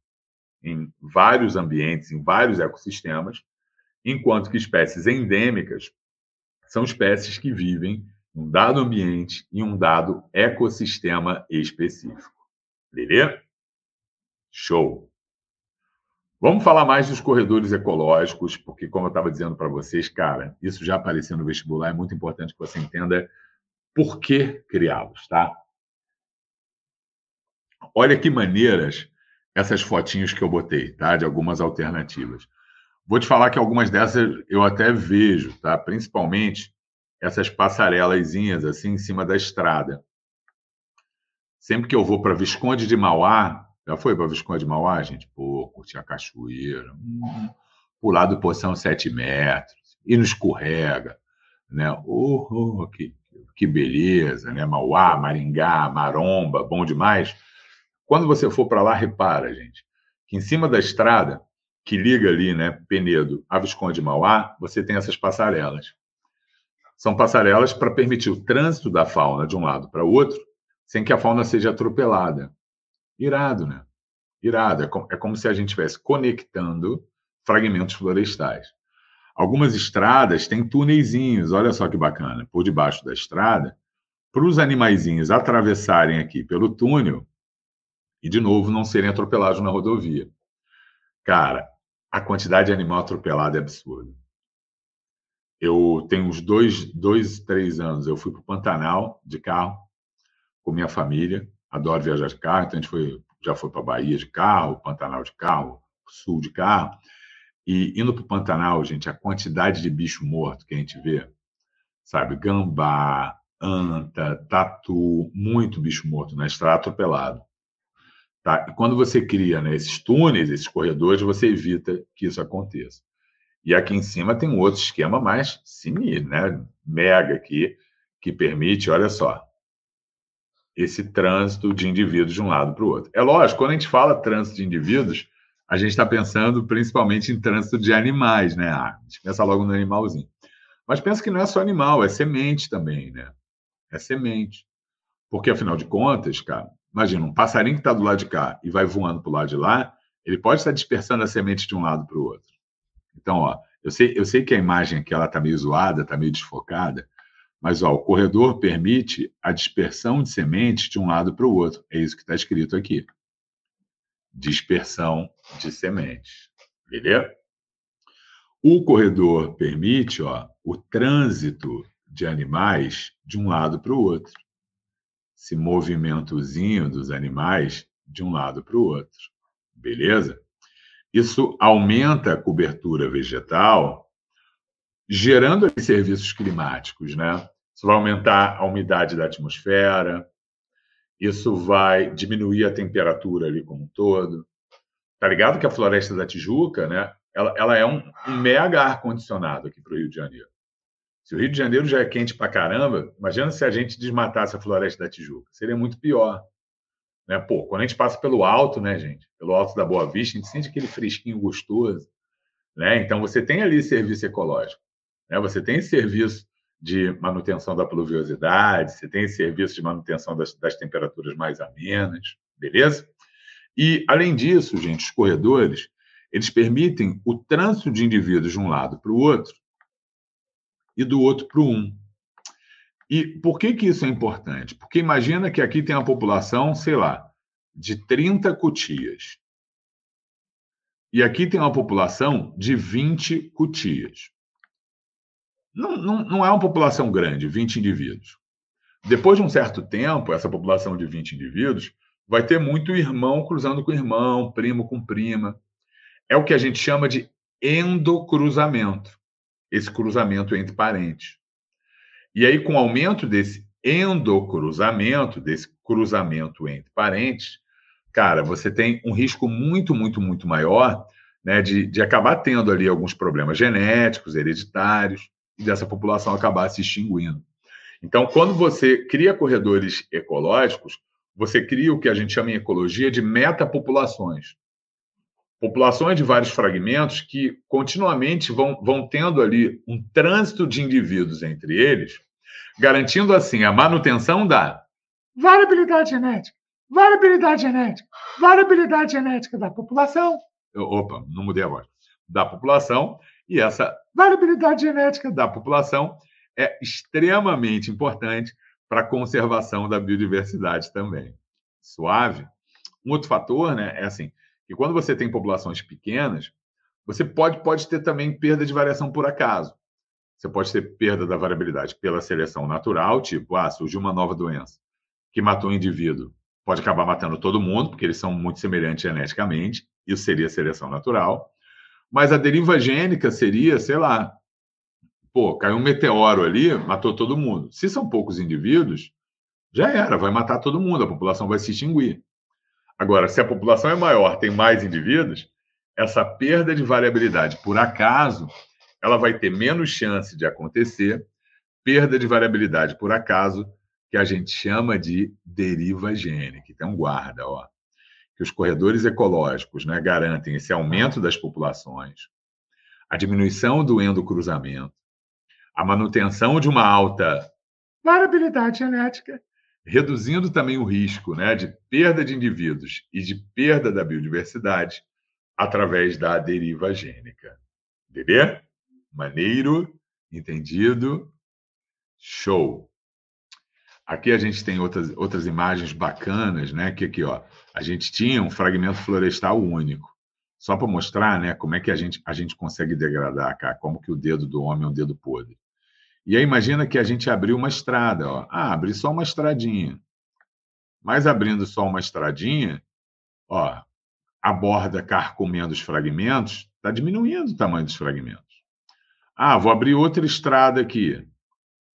em vários ambientes, em vários ecossistemas, enquanto que espécies endêmicas são espécies que vivem em um dado ambiente e um dado ecossistema específico. Beleza? Show! Vamos falar mais dos corredores ecológicos, porque, como eu estava dizendo para vocês, cara, isso já apareceu no vestibular, é muito importante que você entenda por que criá-los, tá? Olha que maneiras essas fotinhos que eu botei, tá? De algumas alternativas. Vou te falar que algumas dessas eu até vejo, tá? Principalmente essas passarelazinhas assim em cima da estrada. Sempre que eu vou para Visconde de Mauá, já foi para Visconde de Mauá, gente? Pô, curtir a cachoeira, hum, pular do poção 7 metros, e não escorrega, né? Oh, oh, que, que beleza, né? Mauá, Maringá, Maromba, bom demais. Quando você for para lá, repara, gente, que em cima da estrada que liga ali, né, Penedo a Visconde de Mauá, você tem essas passarelas. São passarelas para permitir o trânsito da fauna de um lado para o outro, sem que a fauna seja atropelada. Irado, né? Irado. É como, é como se a gente estivesse conectando fragmentos florestais. Algumas estradas têm túneizinhos, olha só que bacana, por debaixo da estrada, para os animaizinhos atravessarem aqui pelo túnel e, de novo, não serem atropelados na rodovia. Cara, a quantidade de animal atropelado é absurda. Eu tenho uns dois, dois três anos, eu fui para o Pantanal de carro com minha família adoro viajar de carro, então a gente foi, já foi para Bahia de carro, Pantanal de carro, Sul de carro. E indo para o Pantanal, gente, a quantidade de bicho morto que a gente vê, sabe? Gambá, anta, tatu, muito bicho morto na estrada atropelado. Tá? E quando você cria né, esses túneis, esses corredores, você evita que isso aconteça. E aqui em cima tem um outro esquema mais sinistro, né? Mega aqui, que permite, olha só, esse trânsito de indivíduos de um lado para o outro. É lógico, quando a gente fala trânsito de indivíduos, a gente está pensando principalmente em trânsito de animais, né? Ah, a gente pensa logo no animalzinho. Mas pensa que não é só animal, é semente também, né? É semente. Porque, afinal de contas, cara, imagina, um passarinho que está do lado de cá e vai voando para o lado de lá, ele pode estar dispersando a semente de um lado para o outro. Então, ó, eu sei, eu sei que a imagem aqui está meio zoada, está meio desfocada, mas ó, o corredor permite a dispersão de sementes de um lado para o outro. É isso que está escrito aqui. Dispersão de sementes. Beleza? O corredor permite ó, o trânsito de animais de um lado para o outro. Esse movimentozinho dos animais de um lado para o outro. Beleza? Isso aumenta a cobertura vegetal gerando serviços climáticos, né? Isso vai aumentar a umidade da atmosfera, isso vai diminuir a temperatura ali como um todo. Tá ligado que a floresta da Tijuca, né? Ela, ela é um, um mega ar-condicionado aqui para o Rio de Janeiro. Se o Rio de Janeiro já é quente para caramba, imagina se a gente desmatasse a floresta da Tijuca. Seria muito pior. Né? Pô, quando a gente passa pelo alto, né, gente? Pelo alto da Boa Vista, a gente sente aquele fresquinho gostoso. Né? Então, você tem ali serviço ecológico. Né? Você tem serviço de manutenção da pluviosidade, você tem serviço de manutenção das, das temperaturas mais amenas, beleza? E, além disso, gente, os corredores, eles permitem o trânsito de indivíduos de um lado para o outro e do outro para o um. E por que, que isso é importante? Porque imagina que aqui tem uma população, sei lá, de 30 cutias. E aqui tem uma população de 20 cutias. Não, não, não é uma população grande, 20 indivíduos. Depois de um certo tempo, essa população de 20 indivíduos vai ter muito irmão cruzando com irmão, primo com prima. É o que a gente chama de endocruzamento, esse cruzamento entre parentes. E aí, com o aumento desse endocruzamento, desse cruzamento entre parentes, cara, você tem um risco muito, muito, muito maior né, de, de acabar tendo ali alguns problemas genéticos, hereditários, dessa população acabar se extinguindo. Então, quando você cria corredores ecológicos, você cria o que a gente chama em ecologia de metapopulações. Populações de vários fragmentos que continuamente vão, vão tendo ali um trânsito de indivíduos entre eles, garantindo assim a manutenção da variabilidade genética, variabilidade genética, variabilidade genética da população. Opa, não mudei a voz. Da população, e essa variabilidade genética da população é extremamente importante para a conservação da biodiversidade também. Suave. Um outro fator, né, é assim, que quando você tem populações pequenas, você pode, pode ter também perda de variação por acaso. Você pode ter perda da variabilidade pela seleção natural, tipo, ah, surgiu uma nova doença que matou um indivíduo. Pode acabar matando todo mundo, porque eles são muito semelhantes geneticamente. Isso seria seleção natural. Mas a deriva gênica seria, sei lá, pô, caiu um meteoro ali, matou todo mundo. Se são poucos indivíduos, já era, vai matar todo mundo, a população vai se extinguir. Agora, se a população é maior, tem mais indivíduos, essa perda de variabilidade por acaso, ela vai ter menos chance de acontecer, perda de variabilidade por acaso, que a gente chama de deriva gênica. Então, guarda, ó, que os corredores ecológicos né, garantem esse aumento das populações, a diminuição do endocruzamento, a manutenção de uma alta variabilidade genética, reduzindo também o risco né, de perda de indivíduos e de perda da biodiversidade através da deriva gênica. Entendeu? Maneiro? Entendido? Show! Aqui a gente tem outras, outras imagens bacanas, né? Que aqui, ó, a gente tinha um fragmento florestal único só para mostrar né, como é que a gente, a gente consegue degradar, cara, como que o dedo do homem é um dedo podre. E aí imagina que a gente abriu uma estrada, ó. Ah, abri só uma estradinha. Mas abrindo só uma estradinha, ó, a borda carcomendo os fragmentos, está diminuindo o tamanho dos fragmentos. Ah, vou abrir outra estrada aqui.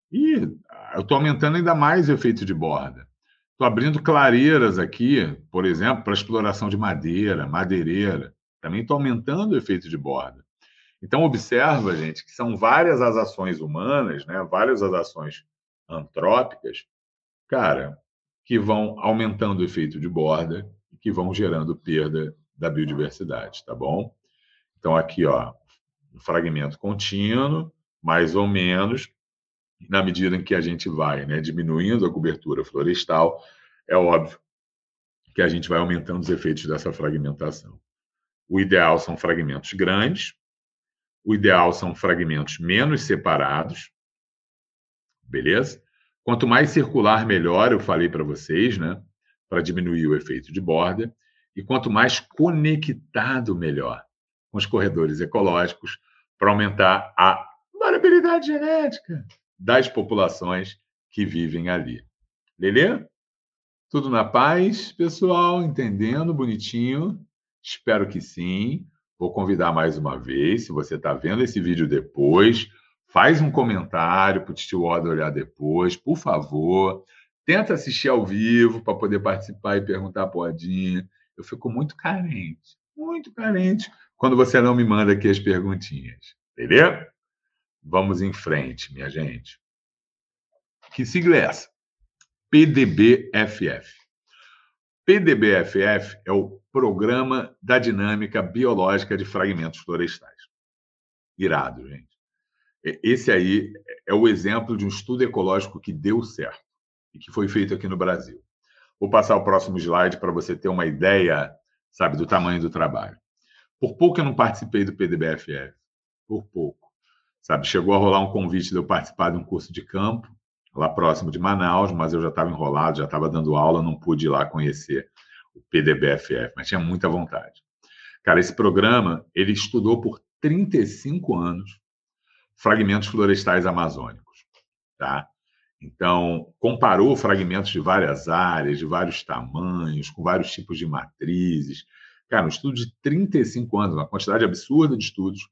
E eu estou aumentando ainda mais o efeito de borda. Estou abrindo clareiras aqui, por exemplo, para exploração de madeira, madeireira. Também estou aumentando o efeito de borda. Então, observa, gente, que são várias as ações humanas, né? várias as ações antrópicas, cara, que vão aumentando o efeito de borda e que vão gerando perda da biodiversidade, tá bom? Então, aqui, ó, um fragmento contínuo, mais ou menos, na medida em que a gente vai né, diminuindo a cobertura florestal, é óbvio que a gente vai aumentando os efeitos dessa fragmentação. O ideal são fragmentos grandes, o ideal são fragmentos menos separados, beleza? Quanto mais circular, melhor, eu falei para vocês, né? Para diminuir o efeito de borda. E quanto mais conectado, melhor, com os corredores ecológicos, para aumentar a variabilidade genética das populações que vivem ali. Lelê? Tudo na paz, pessoal? Entendendo bonitinho? Espero que sim. Vou convidar mais uma vez. Se você está vendo esse vídeo depois, faz um comentário para o Tio Oda olhar depois, por favor. Tenta assistir ao vivo para poder participar e perguntar para Odinha. Eu fico muito carente, muito carente, quando você não me manda aqui as perguntinhas. Beleza? Vamos em frente, minha gente. Que sigla é essa? PDBFF. PDBFF é o Programa da Dinâmica Biológica de Fragmentos Florestais. Irado, gente. Esse aí é o exemplo de um estudo ecológico que deu certo e que foi feito aqui no Brasil. Vou passar o próximo slide para você ter uma ideia, sabe, do tamanho do trabalho. Por pouco eu não participei do PDBFF. Por pouco. Sabe, chegou a rolar um convite de eu participar de um curso de campo, lá próximo de Manaus, mas eu já estava enrolado, já estava dando aula, não pude ir lá conhecer o PDBFF, mas tinha muita vontade. Cara, esse programa, ele estudou por 35 anos fragmentos florestais amazônicos, tá? Então, comparou fragmentos de várias áreas, de vários tamanhos, com vários tipos de matrizes. Cara, um estudo de 35 anos, uma quantidade absurda de estudos,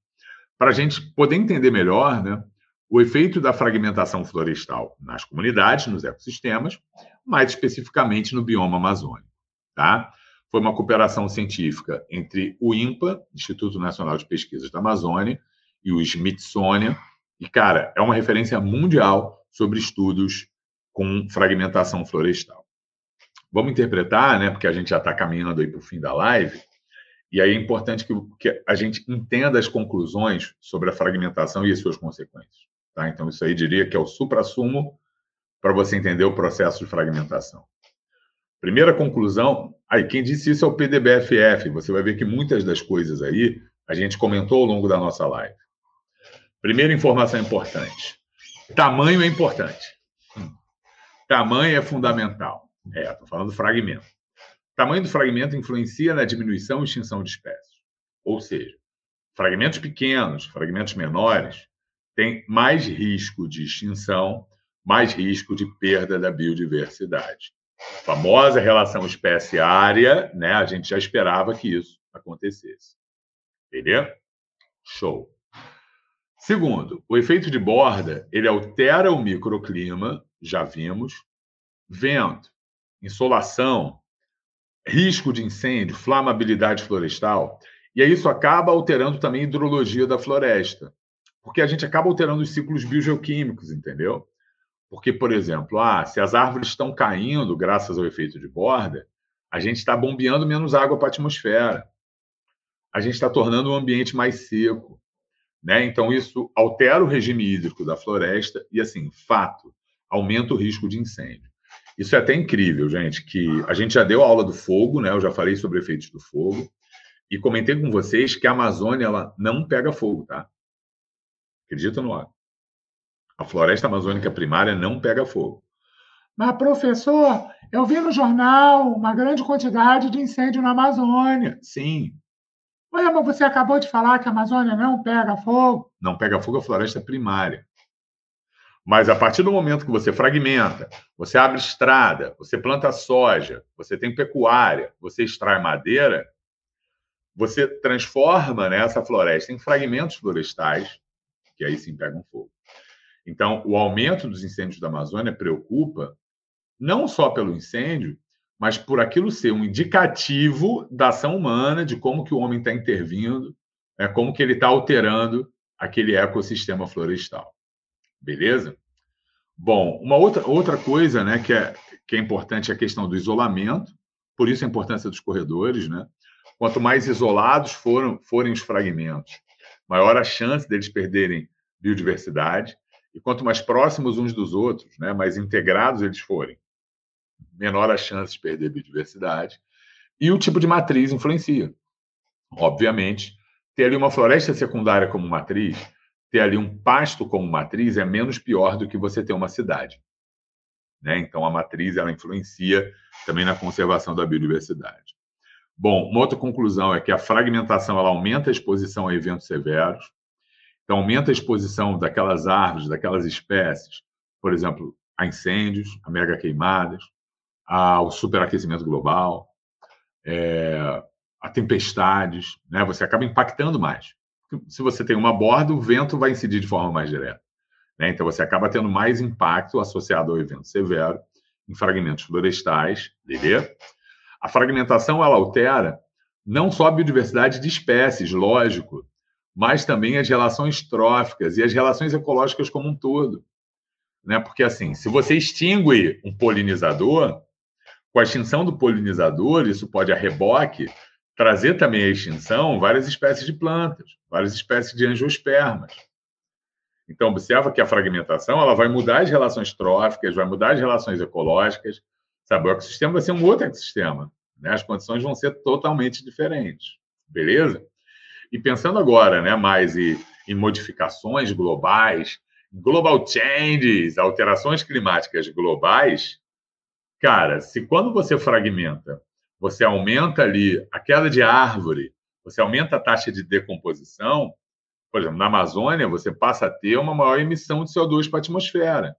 para a gente poder entender melhor né, o efeito da fragmentação florestal nas comunidades, nos ecossistemas, mais especificamente no bioma amazônico. Tá? Foi uma cooperação científica entre o INPA, Instituto Nacional de Pesquisas da Amazônia, e o Smithsonian. E, cara, é uma referência mundial sobre estudos com fragmentação florestal. Vamos interpretar, né, porque a gente já está caminhando aí para o fim da live, e aí é importante que, que a gente entenda as conclusões sobre a fragmentação e as suas consequências. Tá? Então, isso aí diria que é o supra-sumo para você entender o processo de fragmentação. Primeira conclusão, aí quem disse isso é o PDBFF. Você vai ver que muitas das coisas aí a gente comentou ao longo da nossa live. Primeira informação importante: tamanho é importante. Tamanho é fundamental. É, estou falando do fragmento. Tamanho do fragmento influencia na diminuição e extinção de espécies. Ou seja, fragmentos pequenos, fragmentos menores, têm mais risco de extinção, mais risco de perda da biodiversidade famosa relação espécie-área, né? A gente já esperava que isso acontecesse. Entendeu? Show. Segundo, o efeito de borda, ele altera o microclima, já vimos, vento, insolação, risco de incêndio, flamabilidade florestal, e aí isso acaba alterando também a hidrologia da floresta, porque a gente acaba alterando os ciclos biogeoquímicos, entendeu? Porque, por exemplo, ah, se as árvores estão caindo graças ao efeito de borda, a gente está bombeando menos água para a atmosfera. A gente está tornando o ambiente mais seco. Né? Então, isso altera o regime hídrico da floresta e, assim, fato, aumenta o risco de incêndio. Isso é até incrível, gente, que a gente já deu a aula do fogo, né? Eu já falei sobre efeitos do fogo e comentei com vocês que a Amazônia ela não pega fogo, tá? Acredita no ar. A floresta amazônica primária não pega fogo. Mas, professor, eu vi no jornal uma grande quantidade de incêndio na Amazônia. Sim. Ué, mas você acabou de falar que a Amazônia não pega fogo? Não pega fogo a floresta primária. Mas a partir do momento que você fragmenta, você abre estrada, você planta soja, você tem pecuária, você extrai madeira, você transforma né, essa floresta em fragmentos florestais, que aí sim pegam fogo. Então, o aumento dos incêndios da Amazônia preocupa não só pelo incêndio, mas por aquilo ser um indicativo da ação humana, de como que o homem está intervindo, né, como que ele está alterando aquele ecossistema florestal. Beleza? Bom, uma outra, outra coisa né, que, é, que é importante é a questão do isolamento, por isso a importância dos corredores. Né? Quanto mais isolados foram, forem os fragmentos, maior a chance deles perderem biodiversidade. E quanto mais próximos uns dos outros, né, mais integrados eles forem, menor a chance de perder biodiversidade. E o tipo de matriz influencia. Obviamente, ter ali uma floresta secundária como matriz, ter ali um pasto como matriz é menos pior do que você ter uma cidade. Né? Então, a matriz ela influencia também na conservação da biodiversidade. Bom, uma outra conclusão é que a fragmentação ela aumenta a exposição a eventos severos, então, aumenta a exposição daquelas árvores, daquelas espécies, por exemplo, a incêndios, a mega queimadas, ao superaquecimento global, é, a tempestades, né? Você acaba impactando mais. Se você tem uma borda, o vento vai incidir de forma mais direta. Né? Então, você acaba tendo mais impacto associado ao evento severo em fragmentos florestais, entendeu? A fragmentação ela altera não só a biodiversidade de espécies, lógico, mas também as relações tróficas e as relações ecológicas como um todo. Né? Porque, assim, se você extingue um polinizador, Com a extinção do polinizador, isso pode a reboque trazer também a extinção várias espécies de plantas, várias espécies de angiospermas. Então, observa que a fragmentação ela vai mudar as relações tróficas, vai mudar as relações ecológicas, sabe? O ecossistema vai ser um outro ecossistema, né? As condições vão ser totalmente diferentes, beleza? E pensando agora, né, mais em, em modificações globais, global changes, alterações climáticas globais, cara, se quando você fragmenta você aumenta ali a queda de árvore, você aumenta a taxa de decomposição, por exemplo, na Amazônia, você passa a ter uma maior emissão de CO2 para a atmosfera.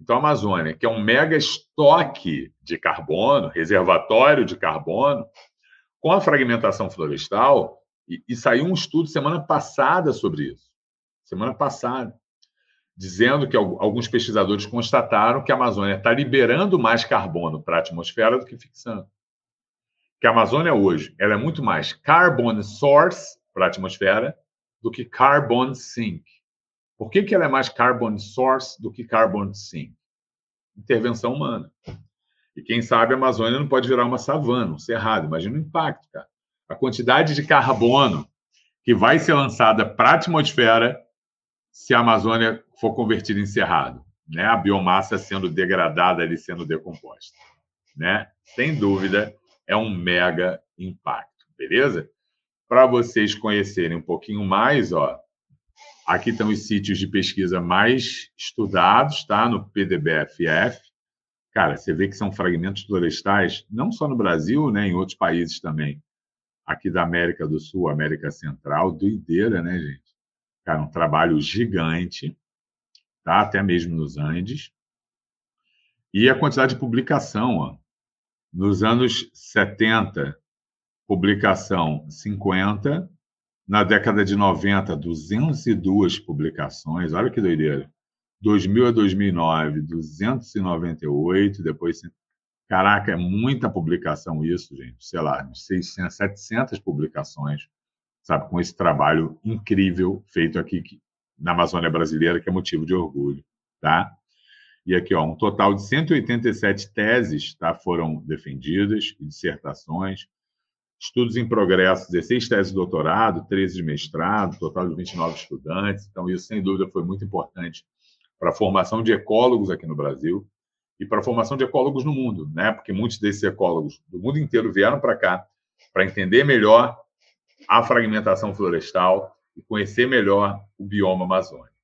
Então, a Amazônia, que é um mega estoque de carbono, reservatório de carbono, com a fragmentação florestal, e, e saiu um estudo semana passada sobre isso, semana passada, dizendo que alguns pesquisadores constataram que a Amazônia está liberando mais carbono para a atmosfera do que fixando que a Amazônia hoje ela é muito mais carbon source para a atmosfera do que carbon sink. Por que, que ela é mais carbon source do que carbon sink? Intervenção humana. E quem sabe a Amazônia não pode virar uma savana, um cerrado. Imagina o impacto, cara. A quantidade de carbono que vai ser lançada para a atmosfera se a Amazônia for convertida em cerrado, né? A biomassa sendo degradada ali, sendo decomposta, né? Sem dúvida, é um mega impacto, beleza? Para vocês conhecerem um pouquinho mais, ó, aqui estão os sítios de pesquisa mais estudados, tá? No PDBFF. Cara, você vê que são fragmentos florestais, não só no Brasil, né? Em outros países também. Aqui da América do Sul, América Central, doideira, né, gente? Cara, um trabalho gigante, tá? Até mesmo nos Andes. E a quantidade de publicação, ó. Nos anos 70, publicação 50. Na década de 90, 202 publicações. Olha que doideira. 2000 a 2009, 298. Depois, caraca, é muita publicação isso, gente. Sei lá, 600, 700 publicações, sabe, com esse trabalho incrível feito aqui na Amazônia brasileira, que é motivo de orgulho, tá? E aqui, ó, um total de 187 teses tá, foram defendidas, dissertações, estudos em progresso, 16 teses de doutorado, 13 de mestrado, total de 29 estudantes. Então, isso, sem dúvida, foi muito importante para a formação de ecólogos aqui no Brasil e para a formação de ecólogos no mundo, né? Porque muitos desses ecólogos do mundo inteiro vieram para cá para entender melhor a fragmentação florestal e conhecer melhor o bioma amazônico.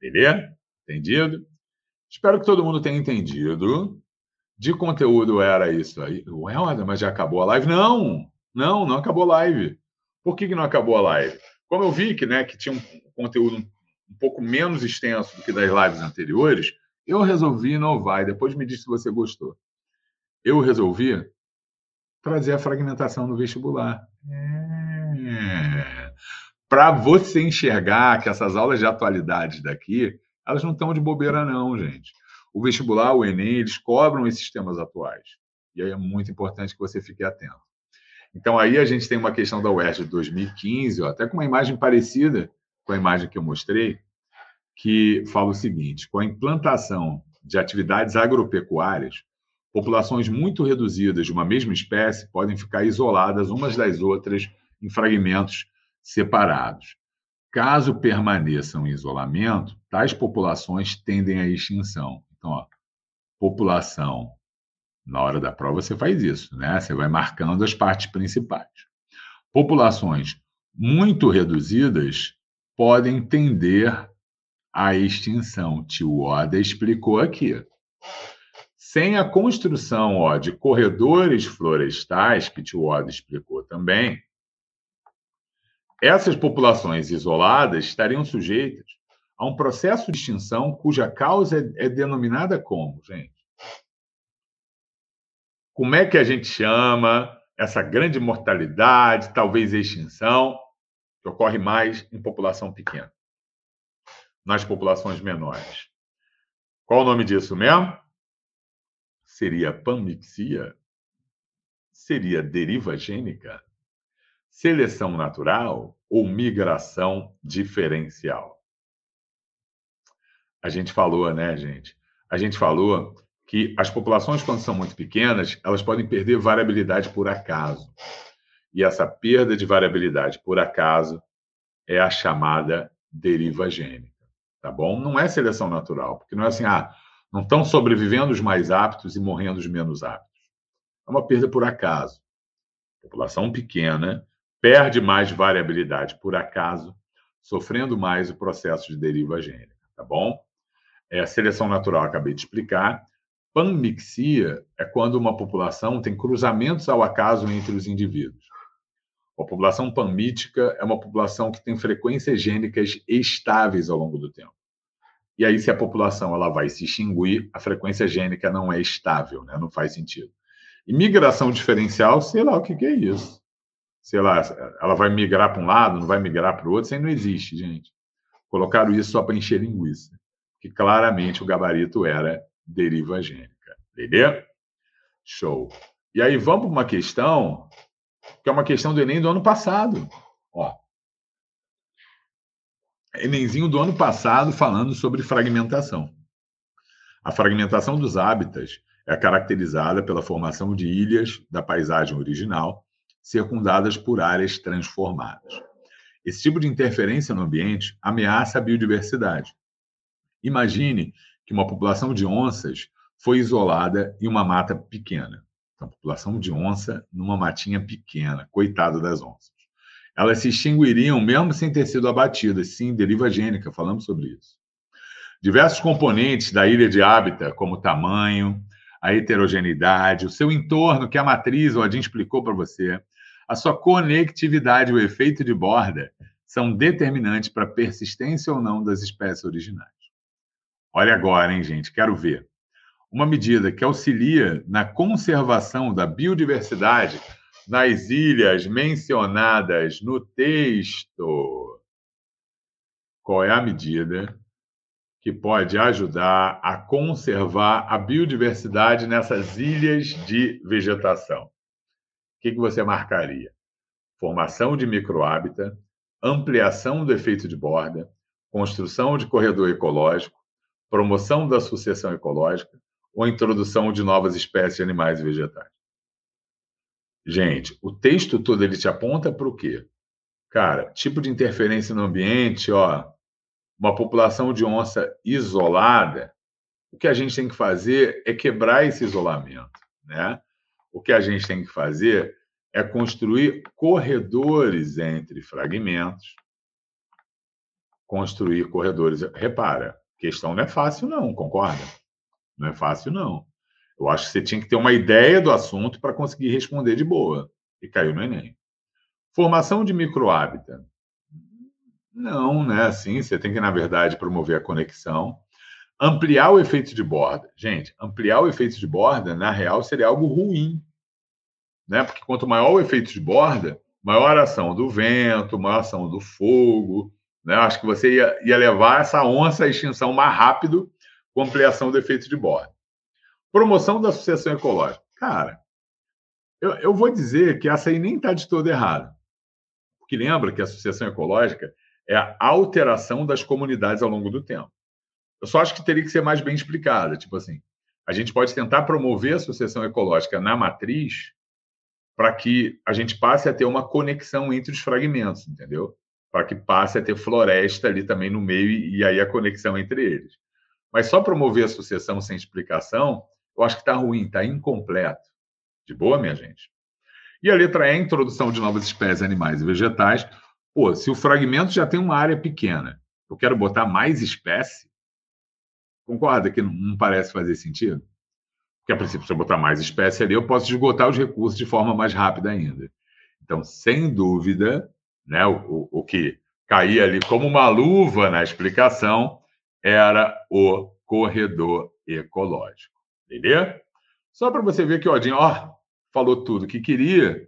Beleza? Entendido? Espero que todo mundo tenha entendido. De conteúdo era isso aí. Ué, mas já acabou a live? Não, não, não acabou a live. Por que, que não acabou a live? Como eu vi que, né, que tinha um conteúdo um pouco menos extenso do que das lives anteriores, eu resolvi inovar. E depois me diz se você gostou. Eu resolvi trazer a fragmentação no vestibular. É. Para você enxergar que essas aulas de atualidade daqui elas não estão de bobeira, não, gente. O vestibular, o Enem, eles cobram esses temas atuais. E aí é muito importante que você fique atento. Então, aí a gente tem uma questão da UERJ de 2015, ó, até com uma imagem parecida com a imagem que eu mostrei, que fala o seguinte: com a implantação de atividades agropecuárias, populações muito reduzidas de uma mesma espécie podem ficar isoladas umas das outras em fragmentos separados. Caso permaneçam em isolamento, tais populações tendem à extinção. Então, ó, população, na hora da prova você faz isso, né? Você vai marcando as partes principais. Populações muito reduzidas podem tender à extinção. Tio Oda explicou aqui. Sem a construção ó, de corredores florestais, que Tio Oda explicou também, essas populações isoladas estariam sujeitas a um processo de extinção cuja causa é, é denominada como, gente? Como é que a gente chama essa grande mortalidade, talvez extinção, que ocorre mais em população pequena, nas populações menores? Qual o nome disso mesmo? Seria panmixia? Seria deriva gênica? seleção natural ou migração diferencial? A gente falou, né, gente? A gente falou que as populações, quando são muito pequenas, elas podem perder variabilidade por acaso. E essa perda de variabilidade por acaso é a chamada deriva gênica, tá bom? Não é seleção natural, porque não é assim, ah, não estão sobrevivendo os mais aptos e morrendo os menos aptos. É uma perda por acaso. População pequena perde mais variabilidade por acaso, sofrendo mais o processo de deriva gênica, tá bom? É a seleção natural, acabei de explicar. Panmixia é quando uma população tem cruzamentos ao acaso entre os indivíduos. A população panmítica é uma população que tem frequências gênicas estáveis ao longo do tempo. E aí, se a população ela vai se extinguir, a frequência gênica não é estável, né? não faz sentido. E migração diferencial, sei lá o que, que é isso. Sei lá, ela vai migrar para um lado, não vai migrar para o outro, isso aí não existe, gente. Colocaram isso só para encher linguiça. Que claramente o gabarito era deriva gênica. Entendeu? Show. E aí vamos para uma questão que é uma questão do Enem do ano passado. Ó. Enemzinho do ano passado falando sobre fragmentação. A fragmentação dos hábitats é caracterizada pela formação de ilhas da paisagem original, circundadas por áreas transformadas. Esse tipo de interferência no ambiente ameaça a biodiversidade. Imagine que uma população de onças foi isolada em uma mata pequena. Então, população de onça numa matinha pequena, coitado das onças. Elas se extinguiriam mesmo sem ter sido abatidas. Sim, deriva gênica, falamos sobre isso. Diversos componentes da ilha de hábitat, como o tamanho, a heterogeneidade, o seu entorno, que a matriz ou a explicou para você, a sua conectividade, o efeito de borda, são determinantes para a persistência ou não das espécies originais. Olha agora, hein, gente? Quero ver uma medida que auxilia na conservação da biodiversidade nas ilhas mencionadas no texto. Qual é a medida que pode ajudar a conservar a biodiversidade nessas ilhas de vegetação? O que, você marcaria? Formação de microhábitat, ampliação do efeito de borda, construção de corredor ecológico, promoção da sucessão ecológica, ou introdução de novas espécies de animais e vegetais. Gente, o texto todo ele te aponta para o quê? Cara, tipo de interferência no ambiente, ó, uma população de onça isolada, o que a gente tem que fazer é quebrar esse isolamento, né? O que a gente tem que fazer é construir corredores entre fragmentos, construir corredores. Repara, questão não é fácil, não, concorda? Não é fácil, não. Eu acho que você tinha que ter uma ideia do assunto para conseguir responder de boa. E caiu no Enem. Formação de microhábitat. Não, né? Assim, você tem que, na verdade, promover a conexão. Ampliar o efeito de borda. Gente, ampliar o efeito de borda, na real, seria algo ruim. Né? Porque quanto maior o efeito de borda, maior a ação do vento, maior a ação do fogo. Né? Acho que você ia, ia levar essa onça à extinção mais rápido com ampliação do efeito de borda. Promoção da sucessão ecológica. Cara, eu, eu vou dizer que essa aí nem está de todo errado. Porque lembra que a sucessão ecológica é a alteração das comunidades ao longo do tempo. Eu só acho que teria que ser mais bem explicada. Tipo assim, a gente pode tentar promover a sucessão ecológica na matriz para que a gente passe a ter uma conexão entre os fragmentos, entendeu? Para que passe a ter floresta ali também no meio e aí a conexão entre eles. Mas só promover a sucessão sem explicação, eu acho que está ruim, está incompleto. De boa, minha gente? E a letra E, introdução de novas espécies animais e vegetais. Pô, se o fragmento já tem uma área pequena, eu quero botar mais espécie, concorda que não, parece fazer sentido? Porque, a princípio, se eu botar mais espécie ali, eu posso esgotar os recursos de forma mais rápida ainda. Então, sem dúvida, né, o, o, o que caía ali como uma luva na explicação era o corredor ecológico. Entendeu? Só para você ver que o Odin, ó, falou tudo que queria,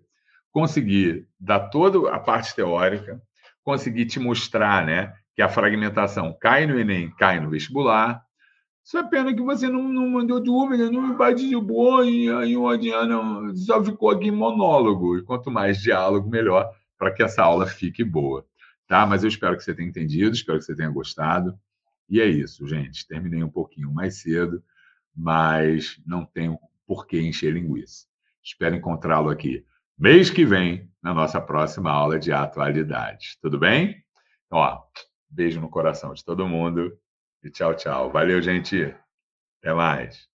conseguir dar toda a parte teórica, conseguir te mostrar, né, que a fragmentação cai no Enem, cai no vestibular. Só é pena que você não, não mandou dúvida, não me participou, e aí o Odiano só ficou aqui monólogo. E quanto mais diálogo, melhor, para que essa aula fique boa. Tá? Mas eu espero que você tenha entendido, espero que você tenha gostado. E é isso, gente. Terminei um pouquinho mais cedo, mas não tenho por que encher linguiça. Espero encontrá-lo aqui mês que vem, na nossa próxima aula de atualidades. Tudo bem? Então, ó, beijo no coração de todo mundo e tchau, tchau. Valeu, gente. Até mais.